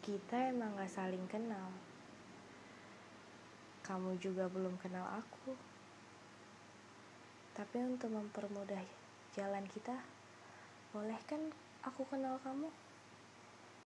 kita emang gak saling kenal. Kamu juga belum kenal aku. Tapi untuk mempermudah jalan kita, boleh kan aku kenal kamu?